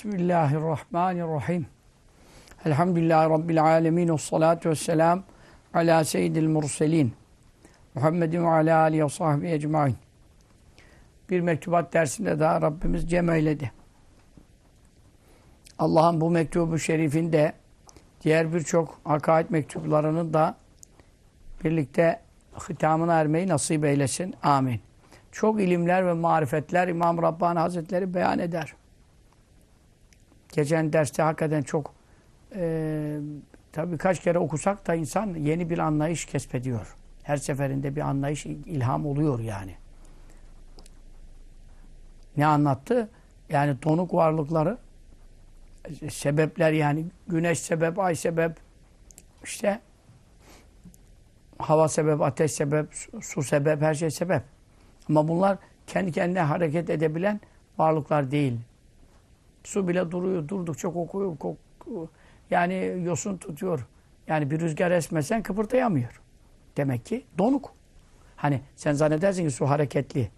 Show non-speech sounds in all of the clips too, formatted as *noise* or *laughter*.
Bismillahirrahmanirrahim. Elhamdülillahi Rabbil alemin. Ve salatu ve selam ala seyyidil murselin. Muhammedin ve ala alihi ve sahbihi ecmain. Bir mektubat dersinde daha Rabbimiz cem eyledi. Allah'ın bu mektubu şerifinde diğer birçok hakaid mektuplarının da birlikte hitamına ermeyi nasip eylesin. Amin. Çok ilimler ve marifetler İmam Rabbani Hazretleri beyan eder. Geçen derste hakikaten çok e, tabii kaç kere okusak da insan yeni bir anlayış kesbediyor. Her seferinde bir anlayış, ilham oluyor yani. Ne anlattı? Yani donuk varlıkları sebepler yani güneş sebep, ay sebep işte hava sebep, ateş sebep, su sebep, her şey sebep. Ama bunlar kendi kendine hareket edebilen varlıklar değil. Su bile duruyor, durdukça kokuyor. Kok, yani yosun tutuyor. Yani bir rüzgar esmesen kıpırdayamıyor. Demek ki donuk. Hani sen zannedersin ki su hareketli.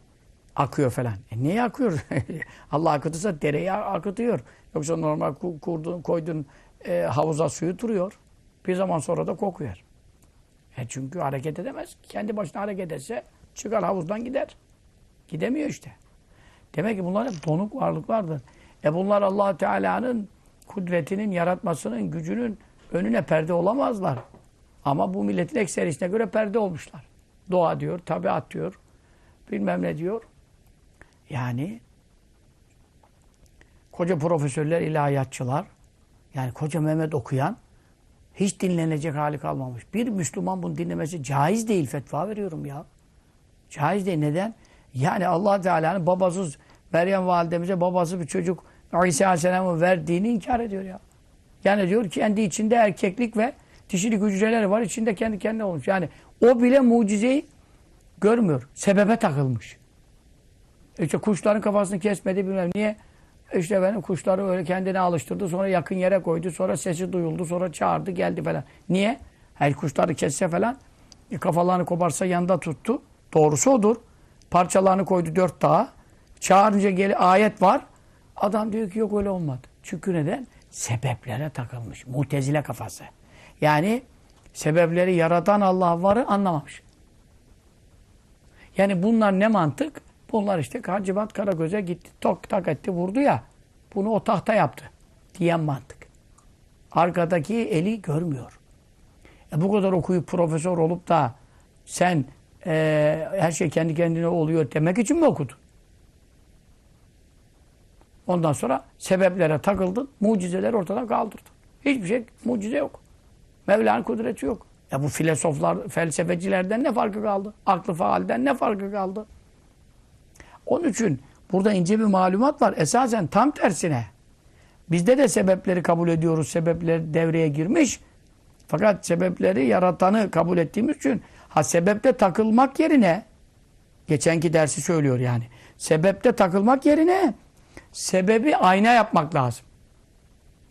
Akıyor falan. E niye akıyor? *laughs* Allah akıtırsa dereye akıtıyor. Yoksa normal kurdun, koydun e, havuza suyu duruyor. Bir zaman sonra da kokuyor. E çünkü hareket edemez. Kendi başına hareket etse çıkar havuzdan gider. Gidemiyor işte. Demek ki bunlar hep donuk varlıklardır. E bunlar allah Teala'nın kudretinin, yaratmasının, gücünün önüne perde olamazlar. Ama bu milletin ekserisine göre perde olmuşlar. Doğa diyor, tabiat diyor, bilmem ne diyor. Yani koca profesörler, ilahiyatçılar, yani koca Mehmet okuyan hiç dinlenecek hali kalmamış. Bir Müslüman bunu dinlemesi caiz değil fetva veriyorum ya. Caiz değil. Neden? Yani allah Teala'nın babasız Meryem validemize babası bir çocuk İsa Aleyhisselam'ın verdiğini inkar ediyor ya. Yani diyor ki kendi içinde erkeklik ve dişilik hücreleri var. içinde kendi kendine olmuş. Yani o bile mucizeyi görmüyor. Sebebe takılmış. İşte kuşların kafasını kesmedi bilmem niye. İşte benim kuşları öyle kendine alıştırdı. Sonra yakın yere koydu. Sonra sesi duyuldu. Sonra çağırdı geldi falan. Niye? Her kuşları kesse falan e, kafalarını koparsa yanında tuttu. Doğrusu odur. Parçalarını koydu dört dağa. Çağırınca gel ayet var. Adam diyor ki yok öyle olmadı. Çünkü neden? Sebeplere takılmış. Mutezile kafası. Yani sebepleri yaratan Allah varı anlamamış. Yani bunlar ne mantık? Bunlar işte Hacivat Karagöz'e gitti, tok tak etti, vurdu ya. Bunu o tahta yaptı. Diyen mantık. Arkadaki eli görmüyor. E bu kadar okuyup profesör olup da sen e, her şey kendi kendine oluyor demek için mi okudun? Ondan sonra sebeplere takıldın, mucizeleri ortadan kaldırdın. Hiçbir şey, mucize yok. Mevla'nın kudreti yok. Ya bu filozoflar, felsefecilerden ne farkı kaldı? Aklı faalden ne farkı kaldı? Onun için burada ince bir malumat var. Esasen tam tersine. Bizde de sebepleri kabul ediyoruz. Sebepler devreye girmiş. Fakat sebepleri yaratanı kabul ettiğimiz için ha sebepte takılmak yerine geçenki dersi söylüyor yani. Sebepte takılmak yerine sebebi ayna yapmak lazım.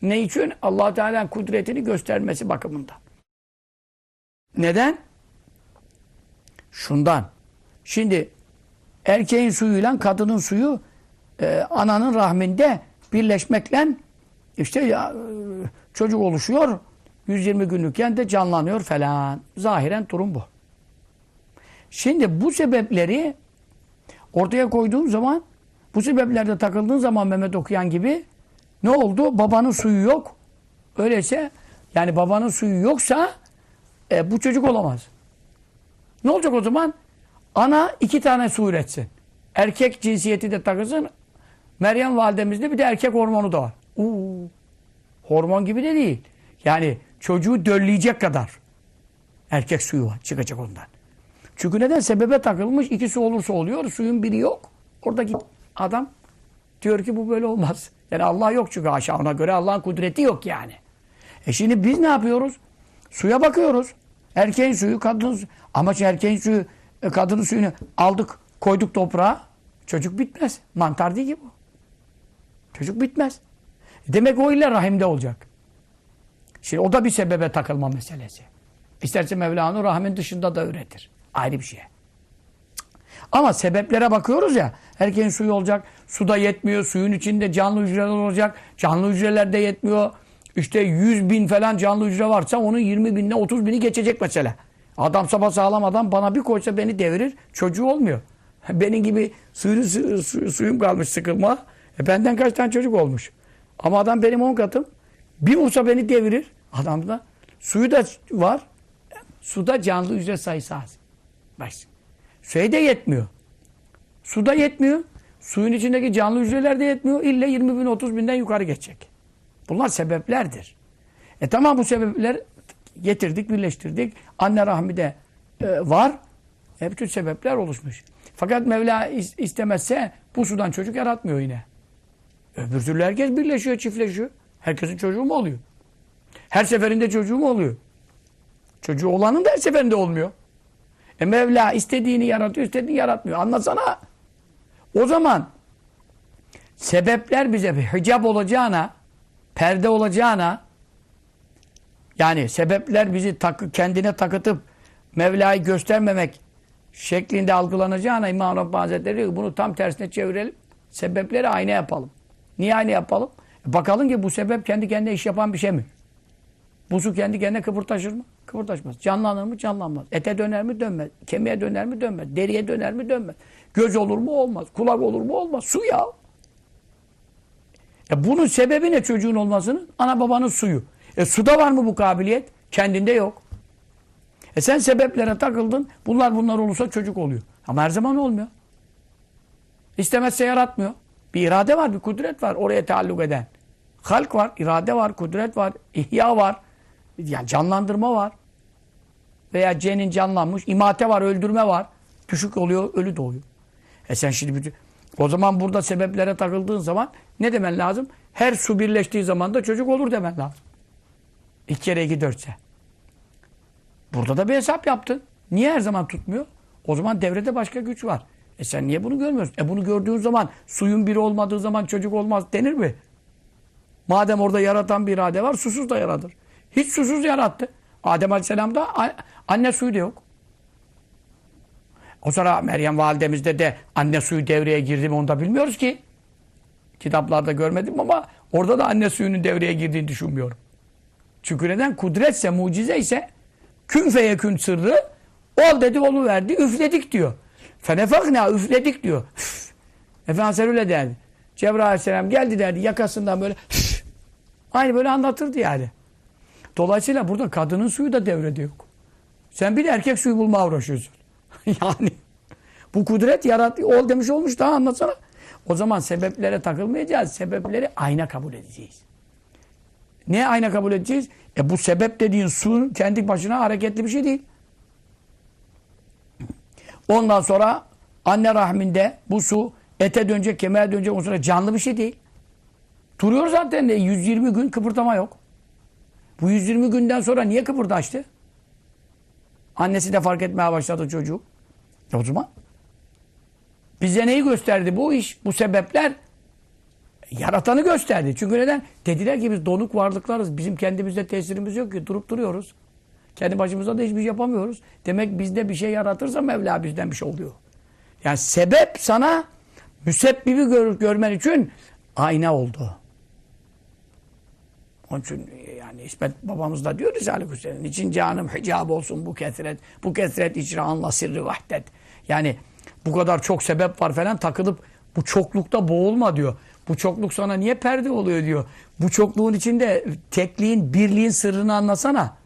Ne için? allah Teala'nın kudretini göstermesi bakımından. Neden? Şundan. Şimdi erkeğin suyuyla kadının suyu e, ananın rahminde birleşmekle işte ya, e, çocuk oluşuyor. 120 günlükken de canlanıyor falan. Zahiren durum bu. Şimdi bu sebepleri ortaya koyduğum zaman bu sebeplerde takıldığın zaman Mehmet okuyan gibi ne oldu? Babanın suyu yok. Öyleyse yani babanın suyu yoksa e, bu çocuk olamaz. Ne olacak o zaman? Ana iki tane su üretsin. Erkek cinsiyeti de takılsın. Meryem validemizde bir de erkek hormonu da var. Uu, hormon gibi de değil. Yani çocuğu dölleyecek kadar erkek suyu var. Çıkacak ondan. Çünkü neden? Sebebe takılmış. iki su olursa oluyor. Suyun biri yok. Orada git adam diyor ki bu böyle olmaz. Yani Allah yok çünkü aşağı ona göre Allah'ın kudreti yok yani. E şimdi biz ne yapıyoruz? Suya bakıyoruz. Erkeğin suyu, kadının suyu. Ama erkeğin suyu, e, kadının suyunu aldık, koyduk toprağa. Çocuk bitmez. Mantar değil ki bu. Çocuk bitmez. Demek o ile rahimde olacak. Şimdi o da bir sebebe takılma meselesi. İsterse Mevla'nın rahmin dışında da üretir. Ayrı bir şey. Ama sebeplere bakıyoruz ya. Erkeğin suyu olacak. Suda yetmiyor. Suyun içinde canlı hücreler olacak. Canlı hücreler de yetmiyor. İşte 100 bin falan canlı hücre varsa onun 20 binine 30 bini geçecek mesela. Adam sabah sağlam adam bana bir koysa beni devirir. Çocuğu olmuyor. *laughs* Benim gibi suyun, su, su- suyum kalmış sıkılma. E benden kaç tane çocuk olmuş. Ama adam benim 10 katım. Bir vursa beni devirir. Adamda suyu da var. Suda canlı hücre sayısı az. Bak. Şey de yetmiyor. Suda yetmiyor. Suyun içindeki canlı hücreler de yetmiyor. İlle 20 bin 30 binden yukarı geçecek. Bunlar sebeplerdir. E tamam bu sebepler getirdik, birleştirdik. Anne rahmi de e, var. E, bütün sebepler oluşmuş. Fakat Mevla is- istemezse bu sudan çocuk yaratmıyor yine. Öbür türlü herkes birleşiyor, çiftleşiyor. Herkesin çocuğu mu oluyor? Her seferinde çocuğu mu oluyor? Çocuğu olanın da her seferinde olmuyor. E Mevla istediğini yaratıyor, istediğini yaratmıyor. Anlasana. O zaman sebepler bize bir hicap olacağına, perde olacağına, yani sebepler bizi takı, kendine takıtıp Mevla'yı göstermemek şeklinde algılanacağına İmam Rabbani Hazretleri bunu tam tersine çevirelim. Sebepleri ayna yapalım. Niye ayna yapalım? E bakalım ki bu sebep kendi kendine iş yapan bir şey mi? Bu su kendi kendine kıpırtaşır mı? Kıpırtaşmaz. Canlanır mı? Canlanmaz. Ete döner mi? Dönmez. Kemiğe döner mi? Dönmez. Deriye döner mi? Dönmez. Göz olur mu? Olmaz. Kulak olur mu? Olmaz. Su ya. E bunun sebebi ne çocuğun olmasının? Ana babanın suyu. E suda var mı bu kabiliyet? Kendinde yok. E sen sebeplere takıldın. Bunlar bunlar olursa çocuk oluyor. Ama her zaman olmuyor. İstemezse yaratmıyor. Bir irade var, bir kudret var oraya taalluk eden. Halk var, irade var, kudret var, ihya var. Yani canlandırma var. Veya cenin canlanmış, imate var, öldürme var. Düşük oluyor, ölü doğuyor. E sen şimdi bütün... O zaman burada sebeplere takıldığın zaman ne demen lazım? Her su birleştiği zaman da çocuk olur demen lazım. İki kere iki dörtse. Burada da bir hesap yaptın. Niye her zaman tutmuyor? O zaman devrede başka güç var. E sen niye bunu görmüyorsun? E bunu gördüğün zaman suyun biri olmadığı zaman çocuk olmaz denir mi? Madem orada yaratan bir irade var, susuz da yaratır. Hiç susuz yarattı. Adem Aleyhisselam'da anne suyu da yok. O sonra Meryem validemizde de anne suyu devreye girdi mi onu da bilmiyoruz ki. Kitaplarda görmedim ama orada da anne suyunun devreye girdiğini düşünmüyorum. Çünkü neden? Kudretse, mucize ise kün feyekün sırrı ol dedi olu verdi üfledik diyor. Fenefakna üfledik diyor. Üf. Efendimiz öyle derdi. Cebrail aleyhisselam geldi derdi yakasından böyle aynı böyle anlatırdı yani. Dolayısıyla burada kadının suyu da devrede yok. Sen bir erkek suyu bulmaya uğraşıyorsun. *laughs* yani bu kudret yarat ol demiş olmuş daha anlatsana. O zaman sebeplere takılmayacağız. Sebepleri ayna kabul edeceğiz. Ne ayna kabul edeceğiz? E bu sebep dediğin su kendi başına hareketli bir şey değil. Ondan sonra anne rahminde bu su ete dönecek, kemiğe dönecek. Ondan sonra canlı bir şey değil. Duruyor zaten de 120 gün kıpırdama yok. Bu 120 günden sonra niye kıpırdaştı? Annesi de fark etmeye başladı çocuğu. E o zaman bize neyi gösterdi bu iş? Bu sebepler yaratanı gösterdi. Çünkü neden? Dediler ki biz donuk varlıklarız. Bizim kendimizde tesirimiz yok ki. Durup duruyoruz. Kendi başımıza da hiçbir şey yapamıyoruz. Demek bizde bir şey yaratırsa Mevla bizden bir şey oluyor. Yani sebep sana müsebbibi gör, görmen için ayna oldu. Onun için yani İsmet babamız da diyor Risale-i Hüseyin'in için canım hicab olsun bu kesret. Bu kesret icraanla sirri vahdet. Yani bu kadar çok sebep var falan takılıp bu çoklukta boğulma diyor. Bu çokluk sana niye perde oluyor diyor. Bu çokluğun içinde tekliğin, birliğin sırrını anlasana.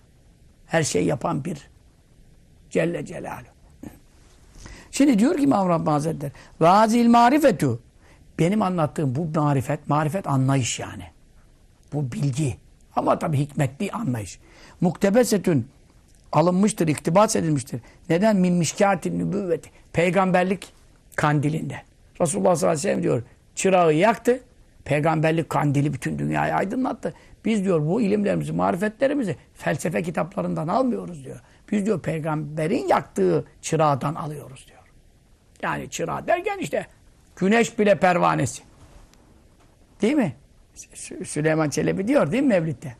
Her şey yapan bir Celle Celaluhu. Şimdi diyor ki İmam Rabbani Hazretleri Vazil marifetu benim anlattığım bu marifet, marifet anlayış yani. Bu bilgi. Ama tabii hikmetli anlayış. Muktebesetün alınmıştır, iktibas edilmiştir. Neden? Min mişkâtin nübüvveti. Peygamberlik kandilinden. Resulullah sallallahu aleyhi ve sellem diyor çırağı yaktı. Peygamberlik kandili bütün dünyayı aydınlattı. Biz diyor bu ilimlerimizi, marifetlerimizi felsefe kitaplarından almıyoruz diyor. Biz diyor peygamberin yaktığı çırağdan alıyoruz diyor. Yani çırağı derken işte güneş bile pervanesi. Değil mi? Sü- Süleyman Çelebi diyor değil mi Mevlid'de?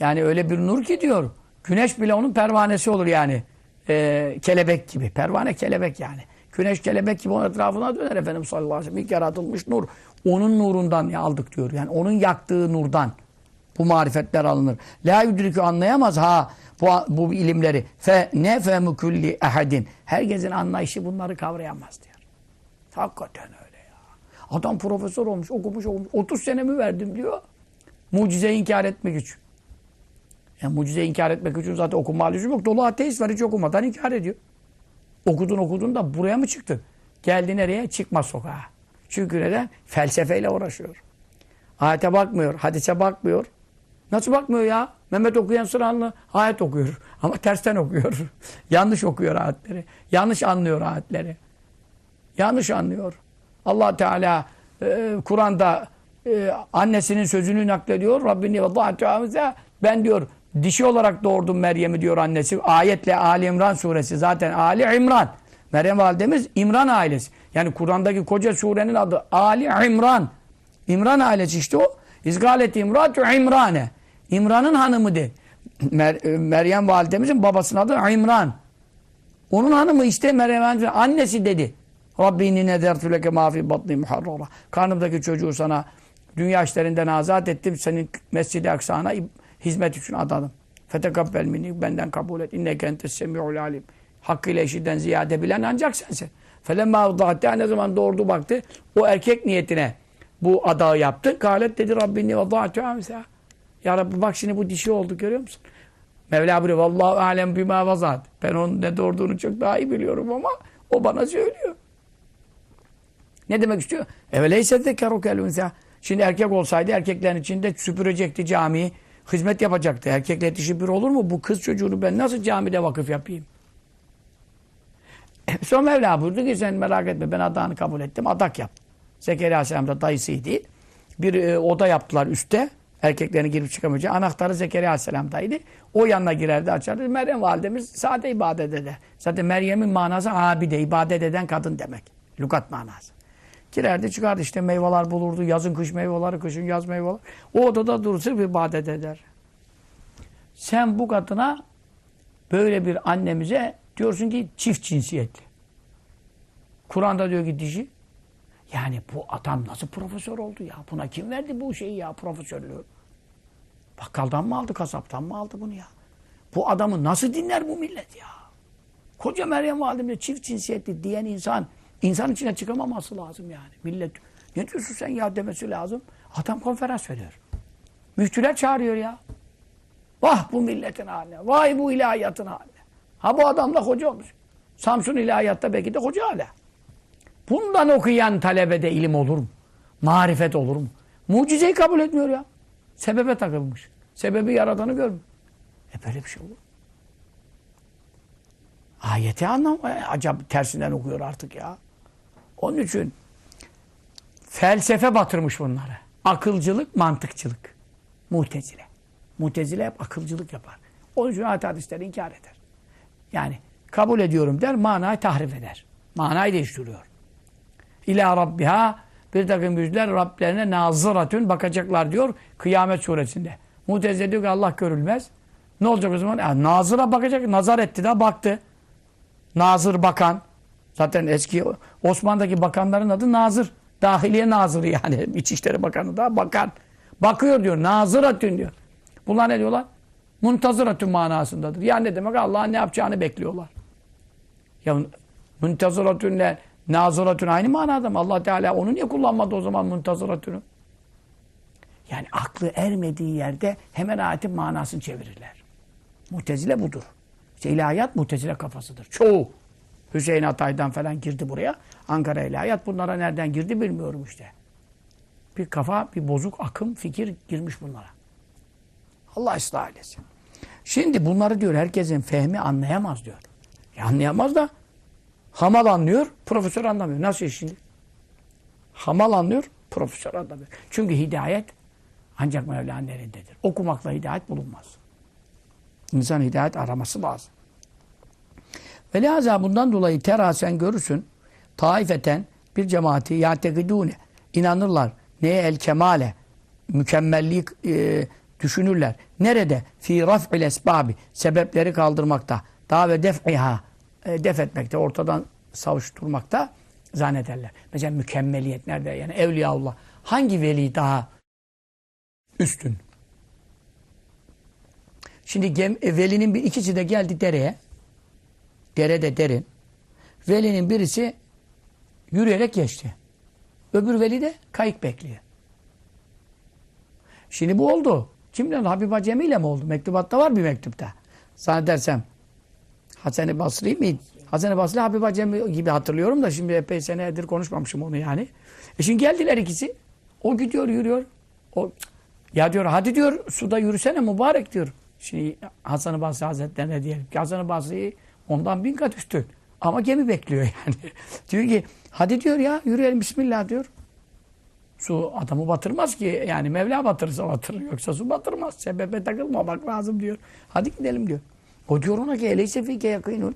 Yani öyle bir nur ki diyor. Güneş bile onun pervanesi olur yani. e, kelebek gibi. Pervane kelebek yani. Güneş kelebek gibi onun etrafına döner Efendimiz sallallahu aleyhi ve sellem. İlk yaratılmış nur. Onun nurundan aldık diyor. Yani onun yaktığı nurdan bu marifetler alınır. La yudrikü anlayamaz ha bu, bu ilimleri. Fe ne fehmu kulli ehadin. Herkesin anlayışı bunları kavrayamaz diyor. Hakikaten öyle. Adam profesör olmuş, okumuş, okumuş. 30 senemi verdim diyor. Mucize inkar etmek için. Yani mucize inkar etmek için zaten okuma lüzum yok. Dolu ateist var hiç okumadan inkar ediyor. Okudun okudun da buraya mı çıktın? Geldi nereye? Çıkma sokağa. Çünkü neden? Felsefeyle uğraşıyor. Ayete bakmıyor, hadise bakmıyor. Nasıl bakmıyor ya? Mehmet okuyan sıranlı ayet okuyor. *laughs* Ama tersten okuyor. *laughs* Yanlış okuyor ayetleri. Yanlış anlıyor ayetleri. Yanlış anlıyor. Allah Teala e, Kur'an'da e, annesinin sözünü naklediyor. Rabbini ve ben diyor dişi olarak doğurdum Meryem'i diyor annesi. Ayetle Ali İmran suresi. Zaten Ali İmran. Meryem validemiz İmran ailesi. Yani Kur'an'daki koca surenin adı Ali İmran. İmran ailesi işte o. İzgalet İmratu İmrane. İmran'ın hanımı de. Mer e, Meryem validemizin babasının adı İmran. Onun hanımı işte Meryem annesi dedi. Rabbini nedertü leke mafi batni muharrara. Karnımdaki çocuğu sana dünya işlerinden azat ettim. Senin Mescid-i Aksa'na hizmet için adadım. Fetekabbel minni benden kabul et. İnneke entes semi'ul alim. Hakkıyla eşiden ziyade bilen ancak sensin. Felemma uddahatta ne zaman doğurdu baktı. O erkek niyetine bu adağı yaptı. Kalet dedi Rabbini ve da'atu amsa. Ya Rabbi bak şimdi bu dişi oldu görüyor musun? Mevla buyuruyor. Vallahu alem bima vazat. Ben onun ne doğurduğunu çok daha iyi biliyorum ama o bana söylüyor. Ne demek istiyor? Eveleyse zekerukel unsa. Şimdi erkek olsaydı erkeklerin içinde süpürecekti camiyi. Hizmet yapacaktı. Erkekle dişi bir olur mu? Bu kız çocuğunu ben nasıl camide vakıf yapayım? *laughs* Sonra Mevla buyurdu ki sen merak etme ben adağını kabul ettim. Adak yap. Zekeriya Aleyhisselam da dayısıydı. Bir e, oda yaptılar üstte. Erkeklerin girip çıkamayacağı. Anahtarı Zekeriya Aleyhisselam'daydı. O yanına girerdi açardı. Meryem validemiz sade ibadet eder. Zaten Meryem'in manası abide, ibadet eden kadın demek. Lukat manası. Girerdi çıkardı işte meyveler bulurdu. Yazın kış meyveleri, kışın yaz meyveleri. O odada durur sırf ibadet eder. Sen bu kadına böyle bir annemize diyorsun ki çift cinsiyetli. Kur'an'da diyor ki dişi. Yani bu adam nasıl profesör oldu ya? Buna kim verdi bu şeyi ya profesörlüğü? Bakkaldan mı aldı, kasaptan mı aldı bunu ya? Bu adamı nasıl dinler bu millet ya? Koca Meryem Validem'le çift cinsiyetli diyen insan insan içine çıkamaması lazım yani. Millet ne diyorsun sen ya demesi lazım. Adam konferans veriyor. Müftüler çağırıyor ya. Vah bu milletin haline. Vay bu ilahiyatın haline. Ha bu adam da hoca olmuş. Samsun ilahiyatta belki de hoca hala. Bundan okuyan talebede ilim olur mu? Marifet olur mu? Mucizeyi kabul etmiyor ya. Sebebe takılmış. Sebebi yaradanı görmüyor. E böyle bir şey olur. Ayeti anlam acaba tersinden okuyor artık ya. Onun için felsefe batırmış bunları. Akılcılık, mantıkçılık. Mutezile. Mutezile hep akılcılık yapar. Onun için ayet hadisleri inkar eder. Yani kabul ediyorum der, manayı tahrif eder. Manayı değiştiriyor. İlâ rabbiha bir takım yüzler Rablerine nazıratün bakacaklar diyor Kıyamet suresinde. Mutezile diyor ki Allah görülmez. Ne olacak o zaman? Yani nazıra bakacak. Nazar etti de baktı. Nazır bakan. Zaten eski Osman'daki bakanların adı Nazır. Dahiliye Nazırı yani. *laughs* İçişleri Bakanı da bakan. Bakıyor diyor. Nazıratün diyor. Bunlar ne diyorlar? Muntazıratün manasındadır. Yani ne demek? Allah'ın ne yapacağını bekliyorlar. Ya muntazıratünle nazıratün aynı manada mı? Allah Teala onu niye kullanmadı o zaman muntazıratünü? Yani aklı ermediği yerde hemen ayetin manasını çevirirler. Mutezile budur. İşte ilahiyat mutezile kafasıdır. Çoğu. Hüseyin Atay'dan falan girdi buraya. Ankara ilahiyat bunlara nereden girdi bilmiyorum işte. Bir kafa, bir bozuk akım, fikir girmiş bunlara. Allah ıslah eylesin. Şimdi bunları diyor herkesin fehmi anlayamaz diyor. E anlayamaz da hamal anlıyor, profesör anlamıyor. Nasıl şimdi? Hamal anlıyor, profesör anlamıyor. Çünkü hidayet ancak Mevla'nın elindedir. Okumakla hidayet bulunmaz. İnsan hidayet araması lazım. Ve lihaza bundan dolayı terasen görürsün taifeten bir cemaati yategidune inanırlar. Neye el kemale mükemmellik e, düşünürler. Nerede? Fi raf'il esbabi sebepleri kaldırmakta. Daha ve def'iha e, def etmekte, ortadan savuşturmakta zannederler. Mesela mükemmeliyet nerede? Yani Evliyaullah. Hangi veli daha üstün? Şimdi gem, e, velinin bir ikisi de geldi dereye. Derede derin. Velinin birisi yürüyerek geçti. Öbür veli de kayık bekliyor. Şimdi bu oldu. Kimle? Habib Acemi ile mi oldu? Mektubatta var bir mektupta. Zannedersem Hasan-ı Basri miydi? Hasan-ı Basri Habib Acemi gibi hatırlıyorum da şimdi epey senedir konuşmamışım onu yani. E şimdi geldiler ikisi. O gidiyor yürüyor. O ya diyor hadi diyor suda yürüsene mübarek diyor. Şimdi Hasan-ı Basri Hazretlerine diyelim ki Hasan-ı Basri ondan bin kat üstün. Ama gemi bekliyor yani. *laughs* diyor ki hadi diyor ya yürüyelim bismillah diyor. Su adamı batırmaz ki. Yani Mevla batırırsa batırır. Yoksa su batırmaz. Sebebe takılmamak lazım diyor. Hadi gidelim diyor. O diyor ona ki eleyse fike yakînun.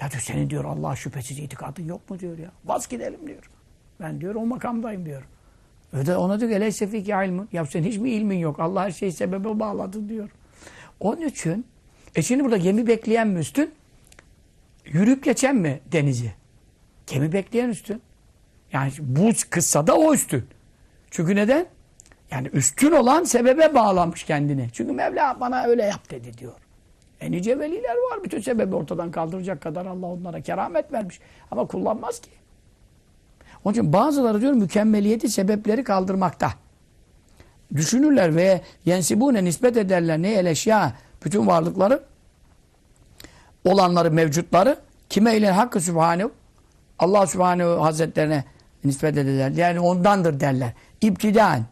Ya diyor senin diyor Allah'a şüphesiz itikadın yok mu diyor ya. Bas gidelim diyor. Ben diyor o makamdayım diyor. Öde ona diyor eleyse fike ilmun. Ya senin hiç mi ilmin yok? Allah her şeyi sebebe bağladı diyor. Onun için e şimdi burada gemi bekleyen mi üstün? Yürüyüp geçen mi denizi? Gemi bekleyen üstün. Yani bu kıssada o üstün. Çünkü neden? Yani üstün olan sebebe bağlamış kendini. Çünkü Mevla bana öyle yap dedi diyor. E nice veliler var. Bütün sebebi ortadan kaldıracak kadar Allah onlara keramet vermiş. Ama kullanmaz ki. Onun için bazıları diyor mükemmeliyeti sebepleri kaldırmakta. Düşünürler ve yensibune nispet ederler ne eleşya bütün varlıkları olanları mevcutları kime ile hakkı sübhanehu Allah Subhanehu Hazretlerine nispet ederler. Yani ondandır derler. İptidaen.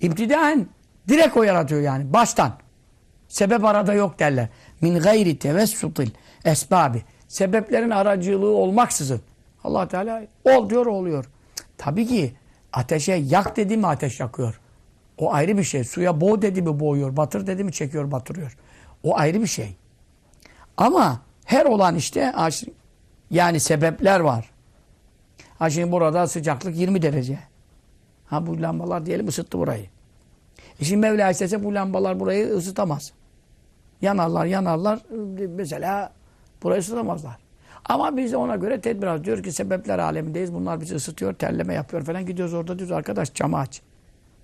İptidaen direkt o yaratıyor yani. Baştan. Sebep arada yok derler. Min gayri tevessutil esbabi. Sebeplerin aracılığı olmaksızın. allah Teala ol diyor oluyor. Tabii ki ateşe yak dedi mi ateş yakıyor. O ayrı bir şey. Suya boğ dedi mi boğuyor. Batır dedi mi çekiyor batırıyor. O ayrı bir şey. Ama her olan işte yani sebepler var. Ha şimdi burada sıcaklık 20 derece. Ha bu lambalar diyelim ısıttı burayı. E şimdi Mevla istese bu lambalar burayı ısıtamaz. Yanarlar yanarlar mesela burayı ısıtamazlar. Ama biz de ona göre tedbir alıyoruz. Diyor ki sebepler alemindeyiz. Bunlar bizi ısıtıyor, terleme yapıyor falan. Gidiyoruz orada diyoruz arkadaş camı aç.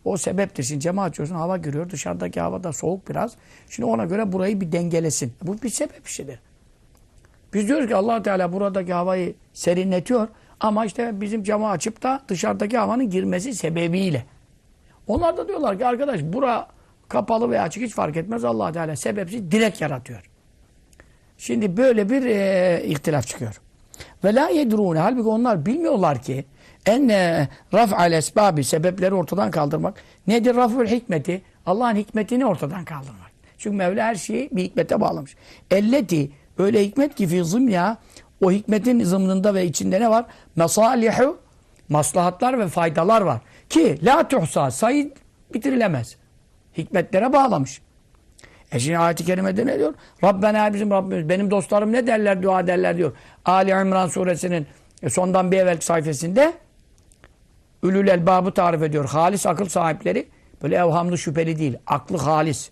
O sebeptir. Şimdi camı açıyorsun hava giriyor. Dışarıdaki hava da soğuk biraz. Şimdi ona göre burayı bir dengelesin. Bu bir sebep işidir. Biz diyoruz ki allah Teala buradaki havayı serinletiyor. Ama işte bizim camı açıp da dışarıdaki havanın girmesi sebebiyle. Onlar da diyorlar ki arkadaş bura kapalı veya açık hiç fark etmez. allah Teala sebepsiz direkt yaratıyor. Şimdi böyle bir e, ihtilaf çıkıyor. Ve la yedrûne. Halbuki onlar bilmiyorlar ki enne raf'al esbabi sebepleri ortadan kaldırmak. Nedir raf'ül hikmeti? Allah'ın hikmetini ortadan kaldırmak. Çünkü Mevla her şeyi bir hikmete bağlamış. Elleti öyle hikmet ki fi zımya o hikmetin zımnında ve içinde ne var? Mesalihu maslahatlar ve faydalar var. Ki la tuhsa sayı bitirilemez. Hikmetlere bağlamış. E şimdi ayet-i kerimede ne diyor? Rabbena bizim Rabbimiz. Benim dostlarım ne derler dua derler diyor. Ali İmran suresinin sondan bir evvelki sayfasında Ülül elbabı tarif ediyor. Halis akıl sahipleri böyle evhamlı şüpheli değil. Aklı halis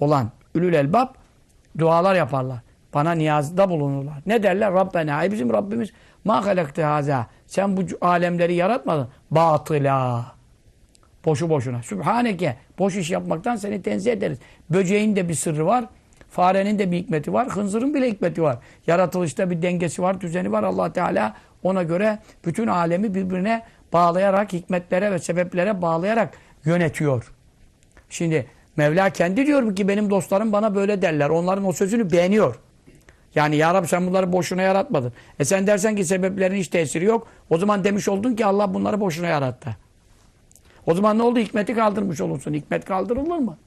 olan Ülül elbab dualar yaparlar. Bana niyazda bulunurlar. Ne derler? Rabbena. Ay bizim Rabbimiz ma halakte haza. Sen bu alemleri yaratmadın. Batıla. Boşu boşuna. Sübhaneke. Boş iş yapmaktan seni tenzih ederiz. Böceğin de bir sırrı var. Farenin de bir hikmeti var. Hınzırın bile hikmeti var. Yaratılışta bir dengesi var, düzeni var. allah Teala ona göre bütün alemi birbirine bağlayarak, hikmetlere ve sebeplere bağlayarak yönetiyor. Şimdi Mevla kendi diyor ki benim dostlarım bana böyle derler. Onların o sözünü beğeniyor. Yani ya Rabbi sen bunları boşuna yaratmadın. E sen dersen ki sebeplerin hiç tesiri yok. O zaman demiş oldun ki Allah bunları boşuna yarattı. O zaman ne oldu? Hikmeti kaldırmış olursun. Hikmet kaldırılır mı?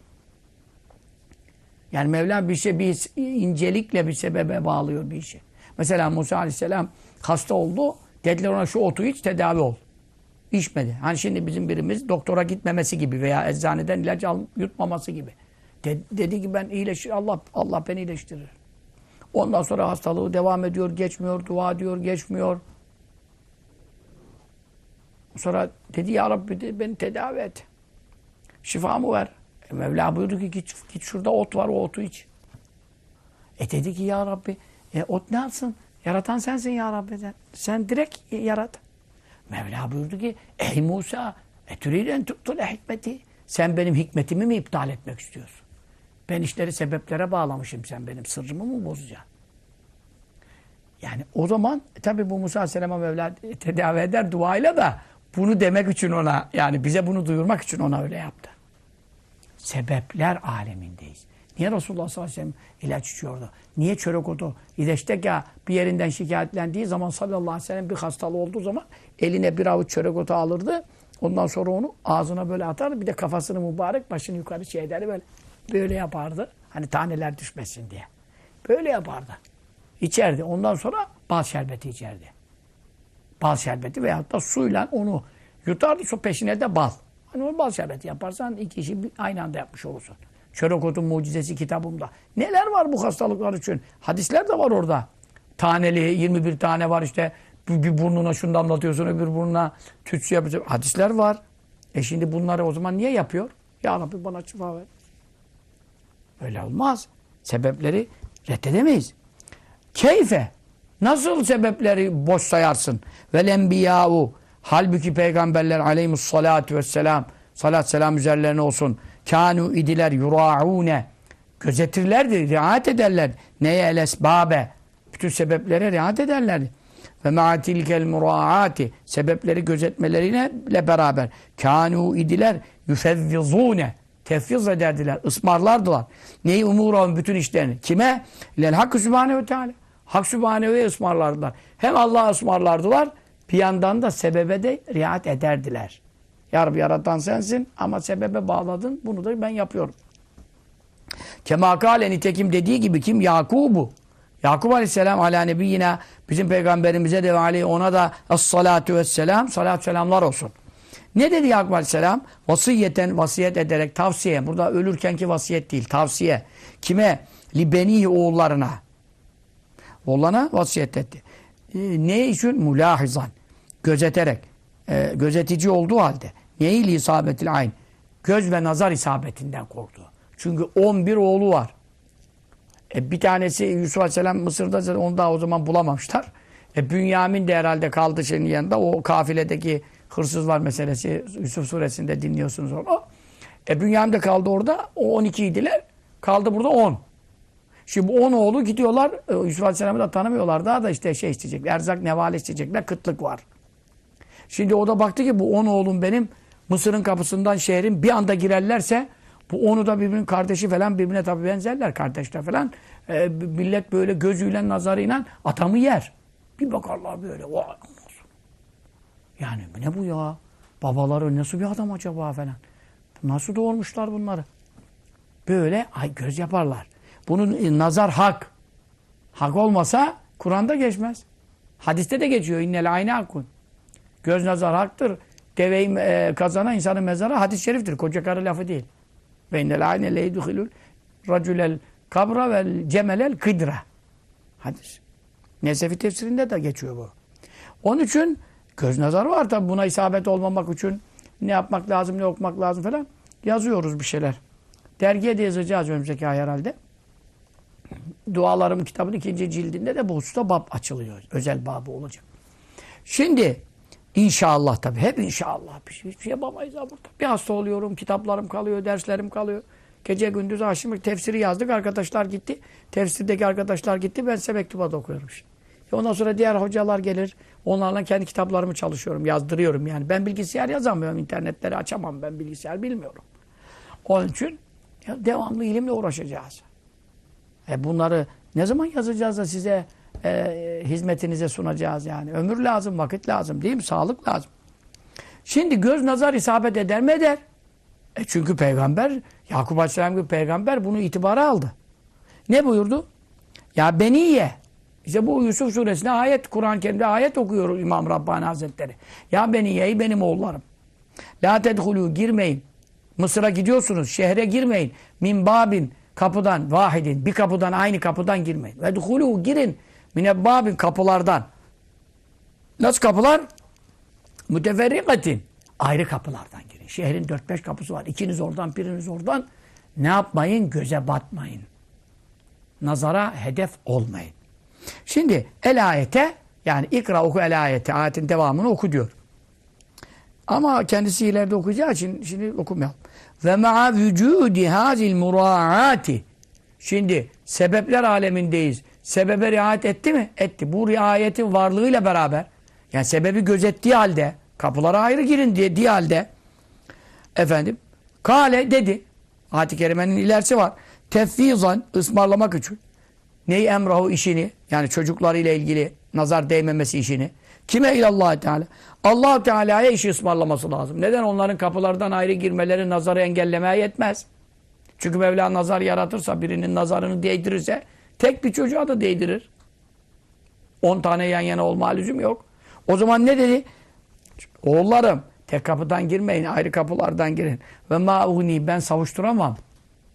Yani Mevla bir şey bir incelikle bir sebebe bağlıyor bir işi. Mesela Musa Aleyhisselam hasta oldu. Dediler ona şu otu iç tedavi ol. İçmedi. Hani şimdi bizim birimiz doktora gitmemesi gibi veya eczaneden ilaç al, yutmaması gibi. De, dedi ki ben iyileşir Allah Allah beni iyileştirir. Ondan sonra hastalığı devam ediyor, geçmiyor, dua diyor, geçmiyor. Sonra dedi ya Rabbi dedi, beni tedavi et. Şifamı ver. E Mevla buyurdu ki git, git şurada ot var o otu iç. E dedi ki ya Rabbi E ot ne yapsın? Yaratan sensin ya Rabbi. der. Sen direkt yarat. Mevla buyurdu ki ey Musa etüriden tuttul hikmeti. Sen benim hikmetimi mi iptal etmek istiyorsun? Ben işleri sebeplere bağlamışım. Sen benim sırrımı mı bozacaksın? Yani o zaman e, tabi bu Musa Aleyhisselam'a Mevla tedavi eder duayla da bunu demek için ona yani bize bunu duyurmak için ona öyle yaptı. Sebepler alemindeyiz. Niye Resulullah sallallahu aleyhi ve sellem ilaç içiyordu? Niye çörek otu? İdeşteka bir yerinden şikayetlendiği zaman sallallahu aleyhi ve sellem bir hastalığı olduğu zaman eline bir avuç çörek otu alırdı. Ondan sonra onu ağzına böyle atardı. Bir de kafasını mübarek başını yukarı şey ederdi böyle. Böyle yapardı. Hani taneler düşmesin diye. Böyle yapardı. İçerdi. Ondan sonra bal şerbeti içerdi. Bal şerbeti veyahut da suyla onu yutardı. Sonra peşine de bal. Hani onu bal şerbeti yaparsan iki işi aynı anda yapmış olursun. Çörek otun mucizesi kitabımda. Neler var bu hastalıklar için? Hadisler de var orada. Taneli 21 tane var işte. Bir burnuna şunu damlatıyorsun öbür burnuna tütsü yapıyorsun. Hadisler var. E şimdi bunları o zaman niye yapıyor? Ya Rabbi bana şifa ver. Öyle olmaz. Sebepleri reddedemeyiz. Keyfe. Nasıl sebepleri boş sayarsın? Vel enbiyâ'u. Halbuki peygamberler aleyhissalâtu vesselam salat selam üzerlerine olsun. Kânû idiler yurâ'ûne. Gözetirlerdi, riayet ederler. Neye el esbâbe. Bütün sebeplere riayet ederlerdi. Ve ma'a tilkel murâ'ati. Sebepleri gözetmeleriyle beraber. Kânû idiler yüfevvizûne. Tefviz ederdiler, ısmarlardılar. Neyi umurun bütün işlerini. Kime? Lel Hakkı Sübhanehu Teala. Hak Sübhanehu'ya ısmarlardılar. Hem Allah'a ısmarlardılar, bir yandan da sebebe de riayet ederdiler. Ya Rabbi yaratan sensin ama sebebe bağladın. Bunu da ben yapıyorum. Kemakale nitekim dediği gibi kim? Yakub'u. Yakub Aleyhisselam ala nebiyyina bizim peygamberimize de ve aleyhi ona da es-salatu vesselam salat selamlar olsun. Ne dedi Yakup Aleyhisselam? Vasiyeten vasiyet ederek tavsiye. Burada ölürkenki vasiyet değil. Tavsiye. Kime? Libeni oğullarına. Oğlana vasiyet etti. E, ne için? Mulahizan. Gözeterek. E, gözetici olduğu halde. Neyi isabetil ayn? Göz ve nazar isabetinden korktu. Çünkü 11 oğlu var. E, bir tanesi Yusuf Aleyhisselam Mısır'da onu daha o zaman bulamamışlar. E, Bünyamin de herhalde kaldı şeyin yanında. O kafiledeki hırsızlar meselesi Yusuf suresinde dinliyorsunuz onu. E, Bünyamin de kaldı orada. O 12 idiler. Kaldı burada 10. Şimdi bu 10 oğlu gidiyorlar. E, Yusuf Aleyhisselam'ı da tanımıyorlar. Daha da işte şey isteyecekler. Erzak nevale isteyecekler. Kıtlık var. Şimdi o da baktı ki bu 10 oğlum benim Mısır'ın kapısından şehrin bir anda girerlerse bu onu da birbirinin kardeşi falan birbirine tabii benzerler kardeşler falan. E, millet böyle gözüyle nazarıyla atamı yer. Bir bakarlar böyle. Vay. Yani ne bu ya? Babaları nasıl bir adam acaba falan. Nasıl doğurmuşlar bunları? Böyle ay göz yaparlar. Bunun e, nazar hak. Hak olmasa Kur'an'da geçmez. Hadiste de geçiyor. İnnel ayne hakun. Göz nazar haktır. Deveyi e, kazana insanın mezarı hadis-i şeriftir. Koca karı lafı değil. Ve innel ayne leydухilul raculel kabra vel cemelel kıdra. Hadis. Nesefi tefsirinde de geçiyor bu. Onun için göz nazarı var tabi buna isabet olmamak için ne yapmak lazım, ne okumak lazım falan yazıyoruz bir şeyler. Dergiye de yazacağız önümüzdeki ay herhalde. Dualarım kitabın ikinci cildinde de bu hususta bab açılıyor. Özel babı olacak. Şimdi inşallah tabii hep inşallah bir şey, şey yapamayız burada. Bir hasta oluyorum, kitaplarım kalıyor, derslerim kalıyor. Gece gündüz aşım tefsiri yazdık, arkadaşlar gitti. Tefsirdeki arkadaşlar gitti, ben size mektubat okuyorum şimdi. E Ondan sonra diğer hocalar gelir. Onlarla kendi kitaplarımı çalışıyorum, yazdırıyorum yani. Ben bilgisayar yazamıyorum, internetleri açamam. Ben bilgisayar bilmiyorum. Onun için ya devamlı ilimle uğraşacağız. E bunları ne zaman yazacağız da size e, hizmetinize sunacağız yani. Ömür lazım, vakit lazım değil mi? Sağlık lazım. Şimdi göz nazar isabet eder mi eder? E çünkü peygamber, Yakup Aleyhisselam gibi peygamber bunu itibara aldı. Ne buyurdu? Ya beniye. İşte bu Yusuf suresinde ayet, Kur'an-ı Kerim'de ayet okuyor İmam Rabbani Hazretleri. Ya beniye, benim oğullarım. La tedhulû, girmeyin. Mısır'a gidiyorsunuz, şehre girmeyin. Min babin, kapıdan, vahidin, bir kapıdan, aynı kapıdan girmeyin. Ve dhulû, girin. Minebbabin, kapılardan. Nasıl kapılar? Müteferrikatin. Ayrı kapılardan girin. Şehrin 4-5 kapısı var. İkiniz oradan, biriniz oradan. Ne yapmayın? Göze batmayın. Nazara hedef olmayın. Şimdi el ayete yani ikra oku el ayete ayetin devamını oku diyor. Ama kendisi ileride okuyacağı için şimdi okumayalım. Ve ma'a vücudi hazil muraati. Şimdi sebepler alemindeyiz. Sebebe riayet etti mi? Etti. Bu riayetin varlığıyla beraber yani sebebi gözettiği halde kapılara ayrı girin diye diye halde efendim kale dedi. Ayet-i Kerime'nin ilerisi var. Tefvizan ısmarlamak için. Ney emrahu işini yani çocuklarıyla ilgili nazar değmemesi işini. Kime ilallah Teala? allah Teala'ya işi ısmarlaması lazım. Neden? Onların kapılardan ayrı girmeleri nazarı engellemeye yetmez. Çünkü Mevla nazar yaratırsa birinin nazarını değdirirse tek bir çocuğa da değdirir. On tane yan yana olma lüzum yok. O zaman ne dedi? Oğullarım tek kapıdan girmeyin ayrı kapılardan girin. Ve ma'uni ben savuşturamam.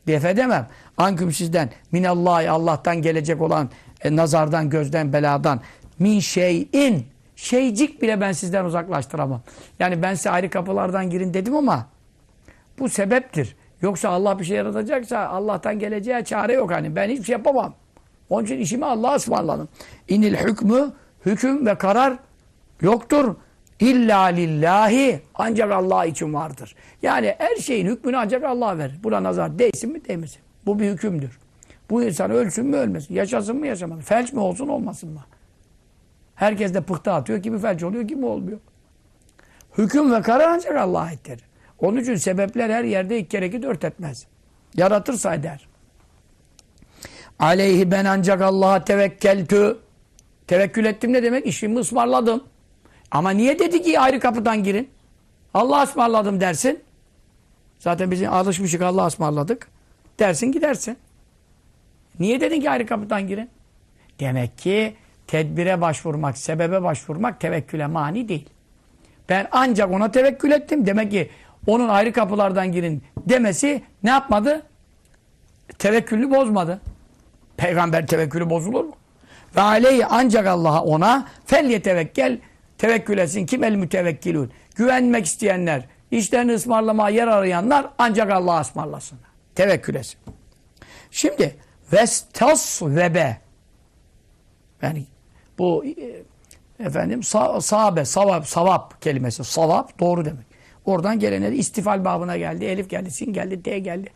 Def edemem. Anküm sizden minallahi Allah'tan gelecek olan e, nazardan, gözden, beladan min şeyin şeycik bile ben sizden uzaklaştıramam. Yani ben size ayrı kapılardan girin dedim ama bu sebeptir. Yoksa Allah bir şey yaratacaksa Allah'tan geleceğe çare yok hani. Ben hiçbir şey yapamam. Onun için işimi Allah'a ısmarladım. İnil hükmü hüküm ve karar yoktur. İlla lillahi ancak Allah için vardır. Yani her şeyin hükmünü ancak Allah verir. Buna nazar değsin mi değmesin. Bu bir hükümdür. Bu insan ölsün mü ölmesin. Yaşasın mı yaşamasın. Felç mi olsun olmasın mı? Herkes de pıhtı atıyor. Kimi felç oluyor kimi olmuyor. Hüküm ve karar ancak Allah'a aittir. Onun için sebepler her yerde iki kere iki dört etmez. Yaratırsa eder. Aleyhi ben ancak Allah'a tevekkeltü. Tevekkül ettim ne demek? İşimi ısmarladım. Ama niye dedi ki ayrı kapıdan girin? Allah ısmarladım dersin. Zaten biz alışmışık Allah ısmarladık. Dersin gidersin. Niye dedin ki ayrı kapıdan girin? Demek ki tedbire başvurmak, sebebe başvurmak tevekküle mani değil. Ben ancak ona tevekkül ettim. Demek ki onun ayrı kapılardan girin demesi ne yapmadı? Tevekkülünü bozmadı. Peygamber tevekkülü bozulur mu? Ve aleyhi ancak Allah'a ona fel yetevekkel tevekkül etsin. Kim el mütevekkilun? Güvenmek isteyenler, işlerini ısmarlamaya yer arayanlar ancak Allah'a ısmarlasınlar. Tevekkül etsin. Şimdi vestas vebe yani bu e, efendim sa sahabe, savap, savap kelimesi. Savap doğru demek. Oradan gelene de istifal babına geldi. Elif geldi, sin geldi, D geldi.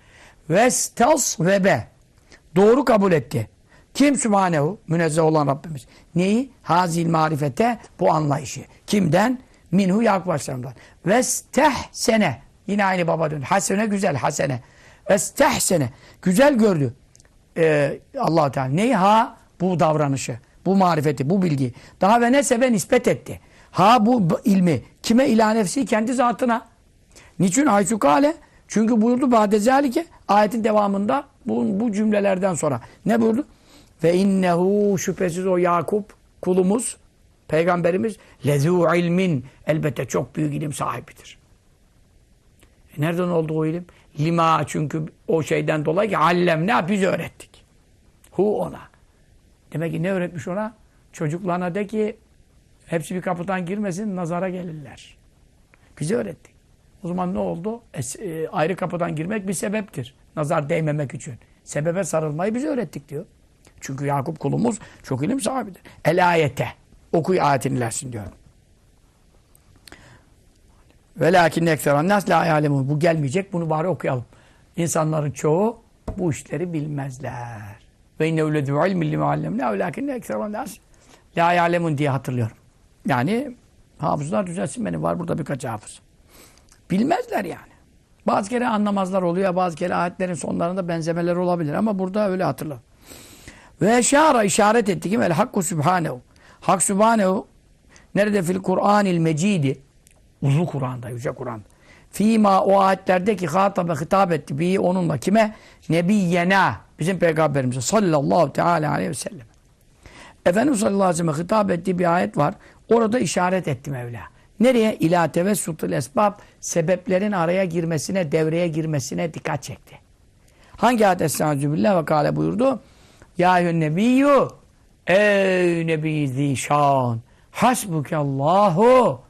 Vestas vebe. Doğru kabul etti. Kim Sübhanehu? Münezzeh olan Rabbimiz. Neyi? Hazil marifete bu anlayışı. Kimden? Minhu Yakup Aleyhisselam'dan. Vestehsene. Yine aynı baba dön. Hasene güzel, hasene. Vestehsene. Güzel gördü. Ee, allah Teala. Neyi? Ha? Bu davranışı. Bu marifeti, bu bilgi. Daha ve nesebe nispet etti. Ha bu ilmi. Kime ilah nefsi? Kendi zatına. Niçin? Haysukale. Çünkü buyurdu Badezalike ayetin devamında bu, bu cümlelerden sonra. Ne buyurdu? Ve innehu şüphesiz o Yakup kulumuz, peygamberimiz lezû ilmin elbette çok büyük ilim sahibidir. E nereden oldu o ilim? Lima çünkü o şeyden dolayı ki allem ne biz öğrettik. Hu ona. Demek ki ne öğretmiş ona? Çocuklarına de ki hepsi bir kapıdan girmesin nazara gelirler. Bize öğrettik. O zaman ne oldu? E, e, ayrı kapıdan girmek bir sebeptir. Nazar değmemek için. Sebebe sarılmayı bize öğrettik diyor. Çünkü Yakup kulumuz çok ilim sahibidir. El ayete. Okuy ayetin ilersin diyorum. Ve lakin ekseran nas la ya'lemun. Bu gelmeyecek. Bunu bari okuyalım. İnsanların çoğu bu işleri bilmezler. Ve inne uledu ilmi li muallemna ve lakin ekseran nas la ya'lemun diye hatırlıyorum. Yani hafızlar düzelsin beni. Var burada birkaç hafız. Bilmezler yani. Bazı kere anlamazlar oluyor. Bazı kere ayetlerin sonlarında benzemeler olabilir. Ama burada öyle hatırla. Ve eşara işaret etti ki el hakku subhanehu. Hak subhanehu nerede fil Kur'anil mecidi uzun Kur'an'da, yüce Kur'an. Fima o ayetlerdeki hatabe hitap etti. Bir onunla kime? Nebiyyena. Bizim peygamberimize sallallahu teala aleyhi ve sellem. Efendimiz sallallahu aleyhi ve sellem hitap ettiği bir ayet var. Orada işaret etti Mevla. Nereye? İlâ tevessutul esbab sebeplerin araya girmesine, devreye girmesine dikkat çekti. Hangi ayet Estaizu billah ve kâle buyurdu? Ya nebiyyü ey nebi zişan hasbuke Allahu